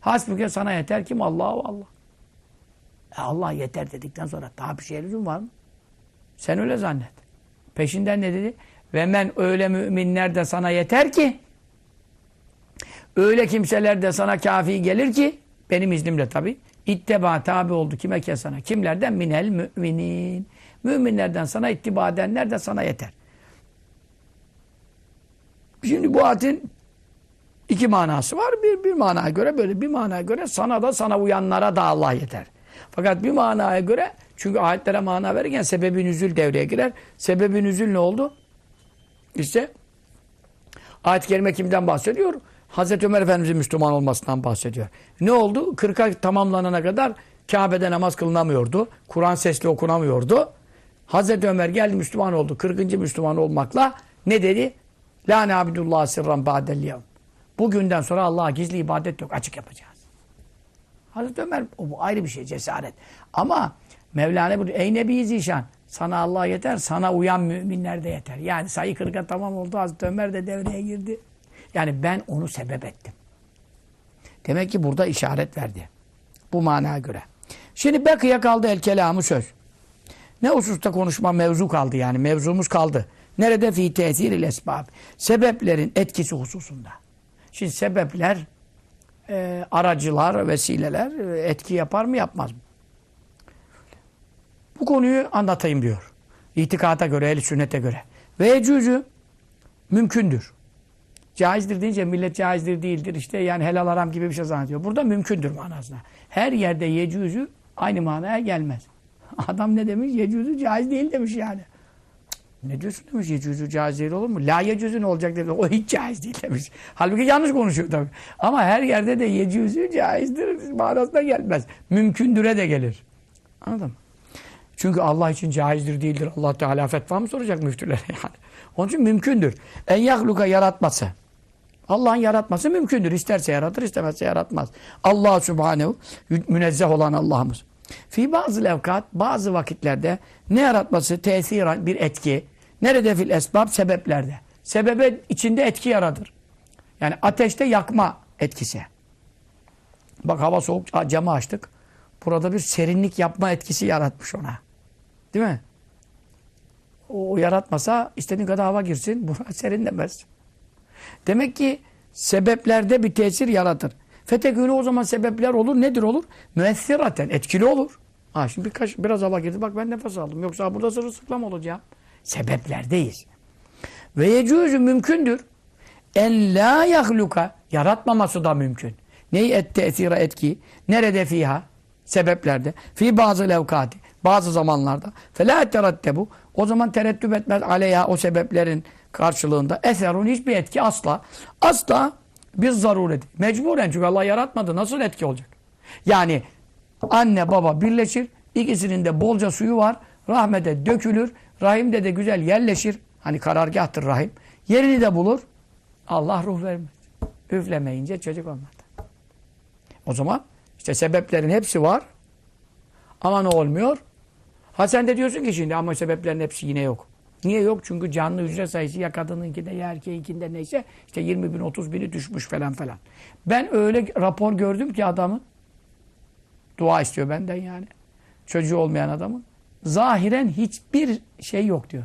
hasbuke sana yeter kim? Allahu Allah. E Allah yeter dedikten sonra daha bir şey lüzum var mı? Sen öyle zannet. Peşinden ne dedi? Ve men öyle müminler de sana yeter ki öyle kimseler de sana kafi gelir ki benim iznimle tabi itteba tabi oldu kime ki sana kimlerden minel müminin müminlerden sana ittiba edenler de sana yeter. Şimdi bu ayetin iki manası var. Bir, bir manaya göre böyle bir manaya göre sana da sana uyanlara da Allah yeter. Fakat bir manaya göre çünkü ayetlere mana verirken sebebi nüzül devreye girer. Sebebi nüzül ne oldu? İşte ayet-i kerime kimden bahsediyor? Hazreti Ömer Efendimiz'in Müslüman olmasından bahsediyor. Ne oldu? 40'a tamamlanana kadar Kabe'de namaz kılınamıyordu. Kur'an sesli okunamıyordu. Hazreti Ömer geldi Müslüman oldu. 40. Müslüman olmakla ne dedi? La nabidullah sirran ba'del yevm. Bugünden sonra Allah'a gizli ibadet yok. Açık yapacağız. Hazreti Ömer o bu ayrı bir şey cesaret. Ama Mevlana bu ey Nebi Zişan sana Allah yeter, sana uyan müminler de yeter. Yani sayı kırka tamam oldu. Hazreti Ömer de devreye girdi. Yani ben onu sebep ettim. Demek ki burada işaret verdi. Bu manaya göre. Şimdi Bekı'ya kaldı el kelamı söz. Ne hususta konuşma mevzu kaldı yani. Mevzumuz kaldı. Nerede? Fi tesiril esbab. Sebeplerin etkisi hususunda. Şimdi sebepler, e, aracılar, vesileler e, etki yapar mı yapmaz mı? Bu konuyu anlatayım diyor. İtikata göre, el sünnete göre. Ve ecüzü mümkündür. Caizdir deyince millet caizdir değildir. İşte yani helal haram gibi bir şey zannediyor. Burada mümkündür manasına. Her yerde yecüzü aynı manaya gelmez. *laughs* Adam ne demiş? Yecüzü caiz değil demiş yani. Ne diyorsun demiş yecüzü caiz değil olur mu? La yecüzü ne olacak demiş. O hiç caiz değil demiş. Halbuki yanlış konuşuyor tabii. Ama her yerde de yecüzü caizdir manasına gelmez. Mümkündüre de gelir. Anladın mı? Çünkü Allah için caizdir değildir. Allah Teala fetva mı soracak müftülere *laughs* yani? Onun için mümkündür. En yahluka yaratması. Allah'ın yaratması mümkündür. İsterse yaratır, istemezse yaratmaz. Allah Subhanehu münezzeh olan Allah'ımız. Fi bazı levkat, bazı vakitlerde ne yaratması? Tesir, bir etki. Nerede fil esbab? Sebeplerde. Sebebe içinde etki yaratır. Yani ateşte yakma etkisi. Bak hava soğuk, camı açtık. Burada bir serinlik yapma etkisi yaratmış ona. Değil mi? O, o yaratmasa istediğin kadar hava girsin, buna *laughs* serinlemez. Demek ki sebeplerde bir tesir yaratır. Fetekünü o zaman sebepler olur. Nedir olur? Müessiraten. Etkili olur. Ha şimdi birkaç, biraz hava girdi. Bak ben nefes aldım. Yoksa burada sırılsıklam olacağım. Sebeplerdeyiz. Ve yecûzü mümkündür. En la yahluka. Yaratmaması da mümkün. Neyi et tesira etki? Nerede fiha? Sebeplerde. Fi bazı levkati. Bazı zamanlarda. Felâ terattebu. O zaman tereddüt etmez aleyha o sebeplerin karşılığında. Eserun hiçbir etki asla. Asla bir zaruret. Mecburen çünkü Allah yaratmadı. Nasıl etki olacak? Yani anne baba birleşir. ikisinin de bolca suyu var. Rahmete dökülür. Rahimde de güzel yerleşir. Hani karargahtır rahim. Yerini de bulur. Allah ruh vermez. Üflemeyince çocuk olmadı. O zaman işte sebeplerin hepsi var. Ama ne olmuyor? Ha sen de diyorsun ki şimdi ama sebeplerin hepsi yine yok. Niye yok? Çünkü canlı hücre sayısı ya kadınınkinde ya erkeğinkinde neyse işte 20 bin 30 bini düşmüş falan falan. Ben öyle rapor gördüm ki adamın dua istiyor benden yani. Çocuğu olmayan adamın. Zahiren hiçbir şey yok diyor.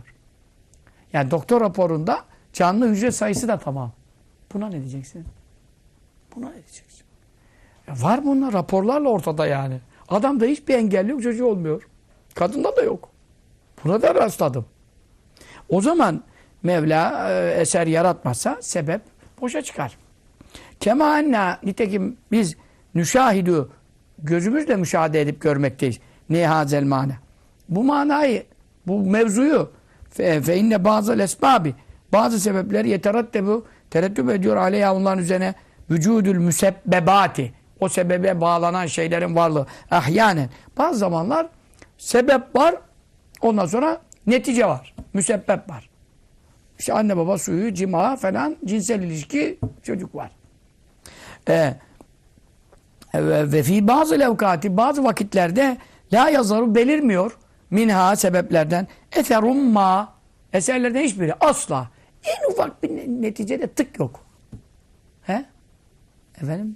Yani doktor raporunda canlı hücre sayısı da tamam. Buna ne diyeceksin? Buna ne diyeceksin? Ya var bunlar raporlarla ortada yani. Adamda hiçbir engel yok, çocuğu olmuyor. Kadında da yok. Buna da rastladım. O zaman Mevla e, eser yaratmazsa sebep boşa çıkar. Kema anna nitekim biz nüşahidü gözümüzle müşahede edip görmekteyiz. Ne hazel mana. Bu manayı, bu mevzuyu fe, inne bazı esbabi bazı sebepleri yeterattebu tereddüt ediyor aleyha onların üzerine vücudül müsebbebati o sebebe bağlanan şeylerin varlığı ahyanen. Bazı zamanlar sebep var ondan sonra netice var. Müsebbep var. İşte anne baba suyu, cima falan, cinsel ilişki, çocuk var. Ee, ve fi bazı levkati, bazı vakitlerde la yazarı belirmiyor minha sebeplerden eserum ma eserlerden hiçbiri asla en ufak bir neticede tık yok. He? Efendim?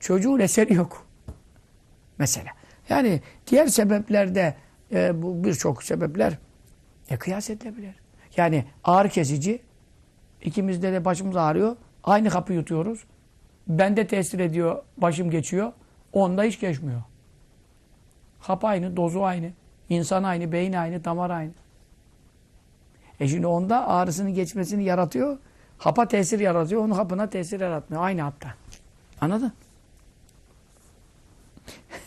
Çocuğun eseri yok. Mesela. Yani diğer sebeplerde e, bu birçok sebepler e, kıyas edilebilir. Yani ağrı kesici. İkimizde de başımız ağrıyor. Aynı kapı yutuyoruz. Bende tesir ediyor, başım geçiyor. Onda hiç geçmiyor. Hap aynı, dozu aynı. İnsan aynı, beyin aynı, damar aynı. E şimdi onda ağrısının geçmesini yaratıyor. Hapa tesir yaratıyor. Onun hapına tesir yaratmıyor. Aynı hapta. Anladın?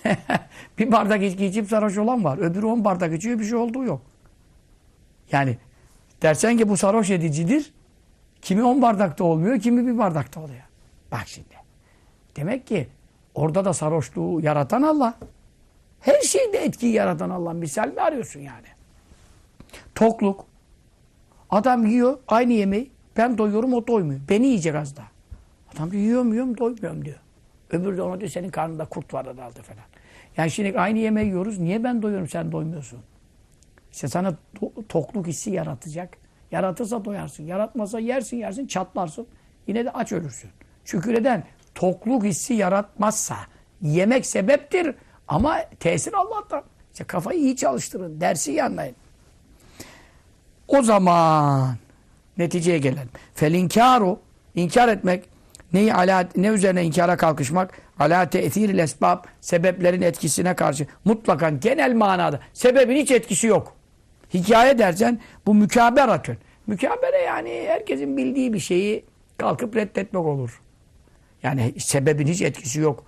*laughs* bir bardak içki içip sarhoş olan var. Öbürü on bardak içiyor bir şey olduğu yok. Yani dersen ki bu sarhoş edicidir. Kimi on bardakta olmuyor, kimi bir bardakta oluyor. Bak şimdi. Demek ki orada da sarhoşluğu yaratan Allah. Her şeyde etkiyi yaratan Allah. Misal mi arıyorsun yani? Tokluk. Adam yiyor aynı yemeği. Ben doyuyorum o doymuyor. Beni yiyecek az daha. Adam diyor yiyorum yiyorum doymuyorum diyor. Öbürü de ona diyor senin karnında kurt var herhalde falan. Yani şimdi aynı yemeği yiyoruz. Niye ben doyuyorum sen doymuyorsun? İşte sana to tokluk hissi yaratacak. Yaratırsa doyarsın. Yaratmasa yersin yersin çatlarsın. Yine de aç ölürsün. Şükreden tokluk hissi yaratmazsa yemek sebeptir ama tesir Allah'tan. İşte kafayı iyi çalıştırın. Dersi iyi anlayın. O zaman neticeye gelelim. Felinkaru inkar etmek neyi ala, ne üzerine inkara kalkışmak? Ala te'thiril esbab sebeplerin etkisine karşı mutlakan genel manada sebebin hiç etkisi yok. Hikaye dersen bu mükaberatün. Mükabere yani herkesin bildiği bir şeyi kalkıp reddetmek olur. Yani sebebin hiç etkisi yok.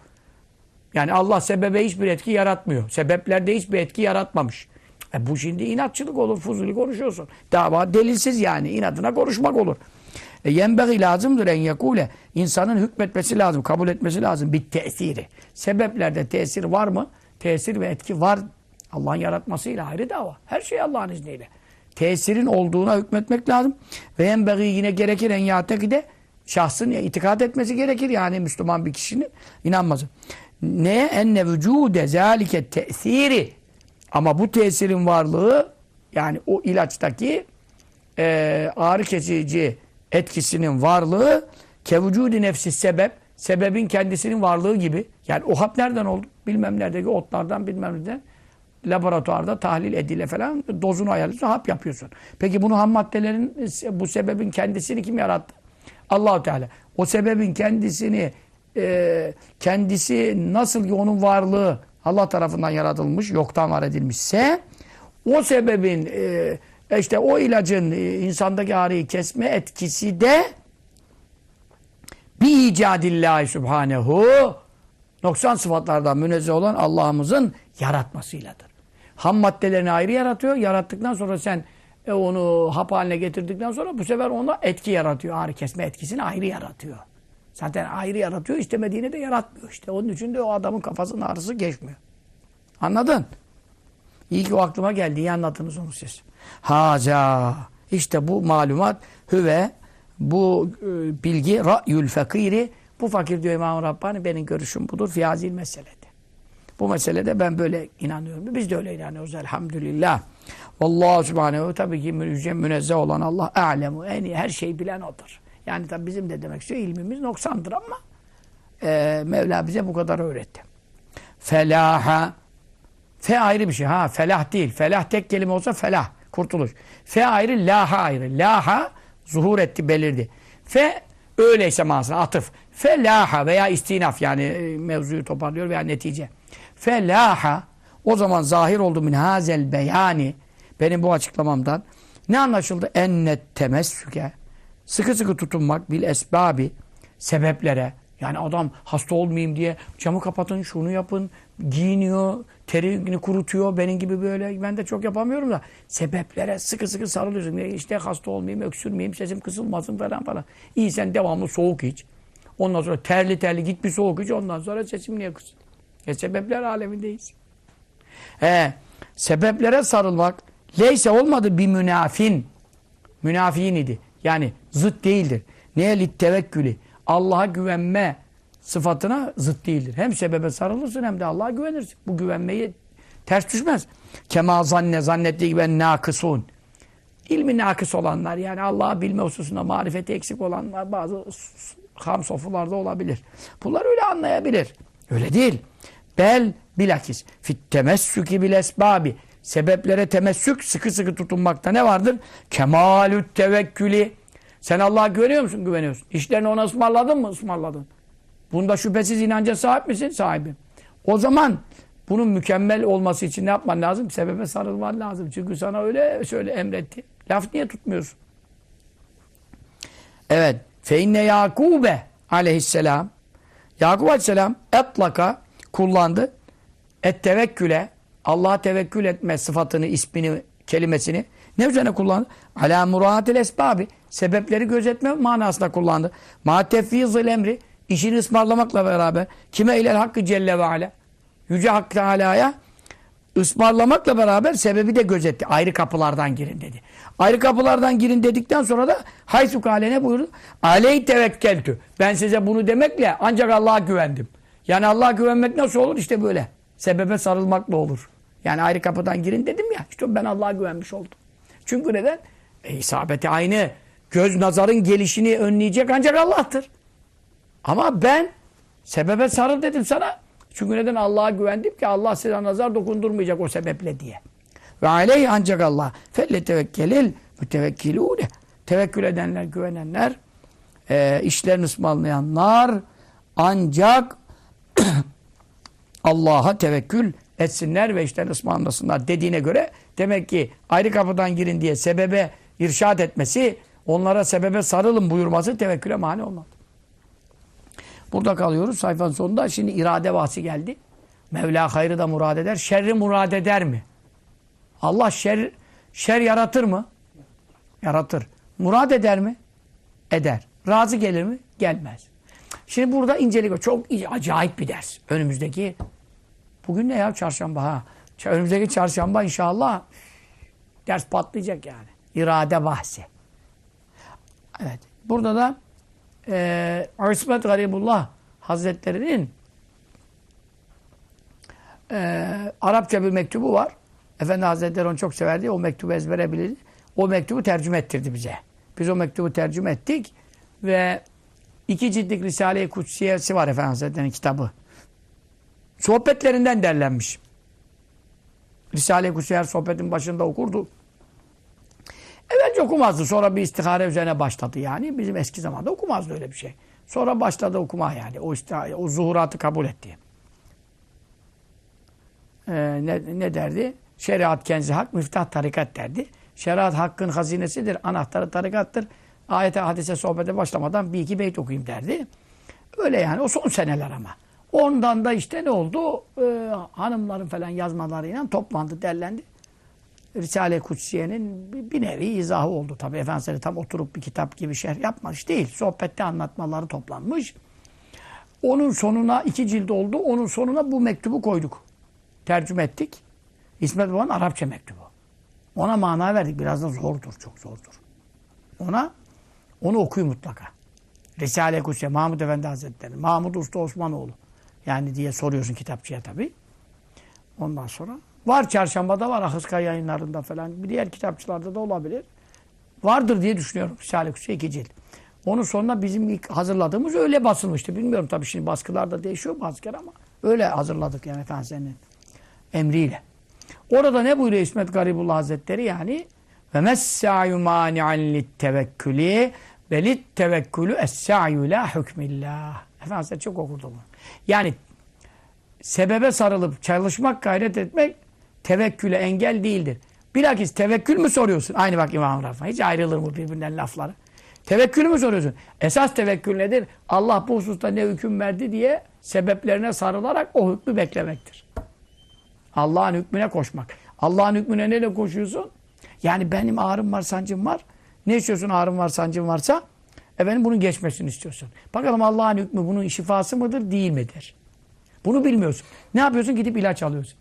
Yani Allah sebebe hiçbir etki yaratmıyor. Sebeplerde hiçbir etki yaratmamış. E bu şimdi inatçılık olur, fuzuli konuşuyorsun. Dava delilsiz yani. inadına konuşmak olur. E yenbeği lazımdır en yekule. İnsanın hükmetmesi lazım, kabul etmesi lazım. Bir tesiri. Sebeplerde tesir var mı? Tesir ve etki var. Allah'ın yaratmasıyla ayrı dava. Her şey Allah'ın izniyle. Tesirin olduğuna hükmetmek lazım. Ve yenbeği yine gerekir en de şahsın itikad etmesi gerekir. Yani Müslüman bir kişinin inanması. Ne enne vücude zalike tesiri ama bu tesirin varlığı yani o ilaçtaki e, ağrı kesici etkisinin varlığı kevücudi nefsi sebep sebebin kendisinin varlığı gibi yani o hap nereden oldu? Bilmem neredeki otlardan bilmem nereden laboratuvarda tahlil edile falan dozunu ayarlıyorsun hap yapıyorsun. Peki bunu ham maddelerin bu sebebin kendisini kim yarattı? Allahu Teala. O sebebin kendisini e, kendisi nasıl ki onun varlığı Allah tarafından yaratılmış, yoktan var edilmişse o sebebin e, işte o ilacın e, insandaki ağrıyı kesme etkisi de bir icadillahi subhanehu noksan sıfatlardan münezzeh olan Allah'ımızın yaratmasıyladır. Ham maddelerini ayrı yaratıyor. Yarattıktan sonra sen e, onu hap haline getirdikten sonra bu sefer ona etki yaratıyor. Ağrı kesme etkisini ayrı yaratıyor. Zaten ayrı yaratıyor. istemediğini de yaratmıyor işte. Onun için de o adamın kafasının ağrısı geçmiyor. Anladın? İyi ki o aklıma geldi. İyi anlattınız onu siz. Haza. İşte bu malumat hüve bu e, bilgi ra'yül fakiri bu fakir diyor İmam Rabbani benim görüşüm budur fiyazil meselede. Bu meselede ben böyle inanıyorum. Biz de öyle inanıyoruz elhamdülillah. Vallahu subhanehu tabii ki münezzeh olan Allah alemu en iyi her şeyi bilen odur. Yani tabii bizim de demek istiyor ilmimiz noksandır ama e, Mevla bize bu kadar öğretti. Felaha Fe ayrı bir şey. Ha felah değil. Felah tek kelime olsa felah. Kurtuluş. Fe ayrı, laha ayrı. Laha zuhur etti, belirdi. Fe öyleyse manasına atıf. Fe laha veya istinaf yani e, mevzuyu toparlıyor veya netice. Fe laha o zaman zahir oldu min hazel beyani benim bu açıklamamdan ne anlaşıldı? Ennet temessüke Sıkı sıkı tutunmak bil esbabi sebeplere. Yani adam hasta olmayayım diye camı kapatın, şunu yapın, giyiniyor, terini kurutuyor. Benim gibi böyle ben de çok yapamıyorum da sebeplere sıkı sıkı sarılıyorsun. İşte hasta olmayayım, öksürmeyeyim, sesim kısılmasın falan falan. İyi sen devamlı soğuk iç. Ondan sonra terli terli git bir soğuk iç. Ondan sonra sesim niye kısın? E sebepler alemindeyiz. E, sebeplere sarılmak leyse olmadı bir münafin. Münafiğin idi. Yani zıt değildir. Neye littevekkülü? Allah'a güvenme sıfatına zıt değildir. Hem sebebe sarılırsın hem de Allah'a güvenirsin. Bu güvenmeyi ters düşmez. Kema zanne zannettiği gibi nakısun. İlmi nakıs olanlar yani Allah'ı bilme hususunda marifeti eksik olanlar bazı ham sofularda olabilir. Bunlar öyle anlayabilir. Öyle değil. Bel bilakis fit temessüki bil esbabi sebeplere temessük, sıkı sıkı tutunmakta ne vardır? Kemalüt tevekkülü. Sen Allah'a güveniyor musun? Güveniyorsun. İşlerini ona ısmarladın mı? Ismarladın. Bunda şüphesiz inanca sahip misin? Sahibim. O zaman bunun mükemmel olması için ne yapman lazım? Sebebe sarılman lazım. Çünkü sana öyle şöyle emretti. Laf niye tutmuyorsun? Evet. Fe inne Yakube aleyhisselam Yakup aleyhisselam etlaka kullandı. Et tevekküle Allah'a tevekkül etme sıfatını, ismini, kelimesini ne üzerine kullandı? Ala muradil esbabi. Sebepleri gözetme manasında kullandı. Ma tefvizil emri. işini ısmarlamakla beraber. Kime ilel hakkı celle ve ala. Yüce Hak Teala'ya ısmarlamakla beraber sebebi de gözetti. Ayrı kapılardan girin dedi. Ayrı kapılardan girin dedikten sonra da haysu kale ne buyurdu? Aleyh tevekkeltü. Ben size bunu demekle ancak Allah'a güvendim. Yani Allah'a güvenmek nasıl olur? İşte böyle. Sebebe sarılmakla olur. Yani ayrı kapıdan girin dedim ya. İşte ben Allah'a güvenmiş oldum. Çünkü neden? E, isabeti aynı. Göz nazarın gelişini önleyecek ancak Allah'tır. Ama ben sebebe sarıl dedim sana. Çünkü neden Allah'a güvendim ki Allah size nazar dokundurmayacak o sebeple diye. Ve aleyh ancak Allah. Felle tevekkelil mütevekkilûne. Tevekkül edenler, güvenenler, e, işlerini ısmarlayanlar ancak *clears throat* Allah'a tevekkül etsinler ve işlerini ısmarlasınlar dediğine göre demek ki ayrı kapıdan girin diye sebebe irşad etmesi, onlara sebebe sarılın buyurması tevekküle mani olmadı. Burada kalıyoruz sayfanın sonunda. Şimdi irade bahsi geldi. Mevla hayrı da murad eder. Şerri murad eder mi? Allah şer, şer yaratır mı? Yaratır. Murad eder mi? Eder. Razı gelir mi? Gelmez. Şimdi burada incelik. Çok acayip bir ders. Önümüzdeki bugün ne ya? Çarşamba ha. Önümüzdeki çarşamba inşallah ders patlayacak yani. İrade bahsi. Evet. Burada da e, İsmet Garibullah Hazretleri'nin e, Arapça bir mektubu var. Efendi Hazretleri onu çok severdi. O mektubu ezbere bilirdi. O mektubu tercüme ettirdi bize. Biz o mektubu tercüme ettik ve iki ciltlik Risale-i Kutsiyesi var Efendi Hazretleri'nin kitabı. Sohbetlerinden derlenmiş. Risale-i Kutsiye sohbetin başında okurdu. Evvelce okumazdı. Sonra bir istihare üzerine başladı yani. Bizim eski zamanda okumazdı öyle bir şey. Sonra başladı okuma yani. O, istihare, o zuhuratı kabul etti. Ee, ne, ne derdi? Şeriat kenzi hak, müftah tarikat derdi. Şeriat hakkın hazinesidir, anahtarı tarikattır. Ayete, hadise, sohbete başlamadan bir iki beyt okuyayım derdi. Öyle yani. O son seneler ama. Ondan da işte ne oldu? Ee, hanımların falan yazmalarıyla toplandı, derlendi. Risale-i Kutsiye'nin bir nevi izahı oldu. Tabi Efendimiz tam oturup bir kitap gibi şerh yapmış değil. Sohbette anlatmaları toplanmış. Onun sonuna iki cilt oldu. Onun sonuna bu mektubu koyduk. Tercüme ettik. İsmet Baba'nın Arapça mektubu. Ona mana verdik. Biraz da zordur. Çok zordur. Ona onu okuyun mutlaka. Risale-i Kutsiye, Mahmud Efendi Hazretleri, Mahmud Usta Osmanoğlu. Yani diye soruyorsun kitapçıya tabi. Ondan sonra Var çarşambada var Ahıska yayınlarında falan. Bir diğer kitapçılarda da olabilir. Vardır diye düşünüyorum. Risale-i Kutsi iki cilt. Onun sonunda bizim ilk hazırladığımız öyle basılmıştı. Bilmiyorum tabii şimdi baskılarda değişiyor bazı kere ama öyle hazırladık yani Efendimiz'in emriyle. Orada ne buyuruyor İsmet Garibullah Hazretleri yani ve messâ'yu mâni'an littevekkülî ve littevekkülü es-sa'yu la hükmillah. Efendimiz çok okurdu bunu. Yani sebebe sarılıp çalışmak, gayret etmek tevekküle engel değildir. Bilakis tevekkül mü soruyorsun? Aynı bak İmam Rafa. Hiç ayrılır mı birbirinden lafları? Tevekkül mü soruyorsun? Esas tevekkül nedir? Allah bu hususta ne hüküm verdi diye sebeplerine sarılarak o hükmü beklemektir. Allah'ın hükmüne koşmak. Allah'ın hükmüne neyle koşuyorsun? Yani benim ağrım var, sancım var. Ne istiyorsun ağrım var, sancım varsa? Efendim bunun geçmesini istiyorsun. Bakalım Allah'ın hükmü bunun şifası mıdır, değil midir? Bunu bilmiyorsun. Ne yapıyorsun? Gidip ilaç alıyorsun.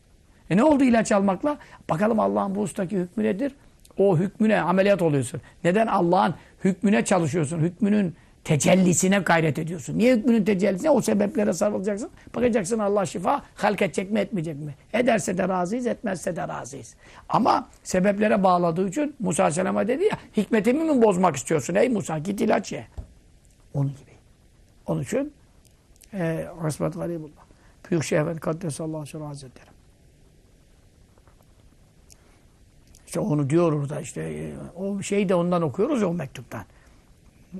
E ne oldu ilaç almakla? Bakalım Allah'ın bu ustaki hükmü nedir? O hükmüne ameliyat oluyorsun. Neden Allah'ın hükmüne çalışıyorsun? Hükmünün tecellisine gayret ediyorsun. Niye hükmünün tecellisine? O sebeplere sarılacaksın. Bakacaksın Allah şifa halk edecek mi etmeyecek mi? Ederse de razıyız, etmezse de razıyız. Ama sebeplere bağladığı için Musa Aleyhisselam'a dedi ya hikmetimi mi bozmak istiyorsun? Ey Musa git ilaç ye. Onun gibi. Onun için e, Resmet Garibullah. Büyük Şeyh Efendi Kaddesallahu Aleyhi Hazretleri. İşte onu diyor orada işte e, o şeyi de ondan okuyoruz ya o mektuptan.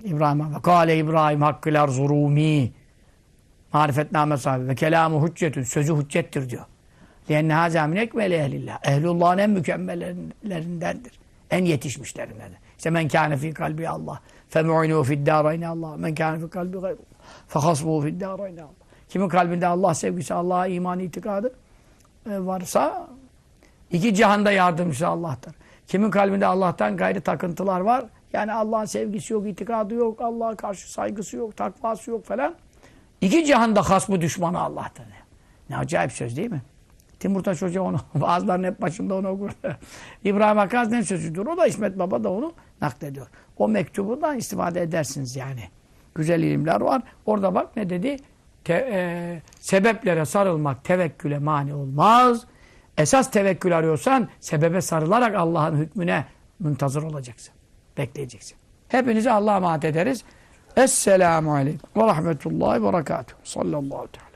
İbrahim ve kâle İbrahim hakkı arz Rumi marifetname sahibi ve kelamu hüccetün sözü hüccettir diyor. Lenne hâzâ min ekmeli ehlillah. Ehlullah'ın en mükemmellerindendir. En yetişmişlerindendir. İşte men kâne fî kalbi Allah. Femu'inû fi'd-dârayni Allah. Men kâne fî kalbi gayrullah. Fehasbuhu fi'd-dârayni Allah. Kimin kalbinde Allah sevgisi, Allah'a iman itikadı e, varsa iki cihanda yardımcısı Allah'tır. Kimin kalbinde Allah'tan gayrı takıntılar var. Yani Allah'ın sevgisi yok, itikadı yok, Allah'a karşı saygısı yok, takvası yok falan. İki cihanda hasmı düşmanı Allah'tır. Ne acayip söz değil mi? Timurtaş Hoca onu, *laughs* bazılarının hep başında onu okur. *laughs* İbrahim Hakkı Hazretleri'nin sözüdür. O da İsmet Baba da onu naklediyor. O mektubundan istifade edersiniz yani. Güzel ilimler var. Orada bak ne dedi? Te, e, sebeplere sarılmak tevekküle mani olmaz. Esas tevekkül arıyorsan sebebe sarılarak Allah'ın hükmüne müntazır olacaksın. Bekleyeceksin. Hepinizi Allah'a emanet ederiz. Esselamu Aleyküm ve Rahmetullahi ve Berekatuhu. Sallallahu aleyhi.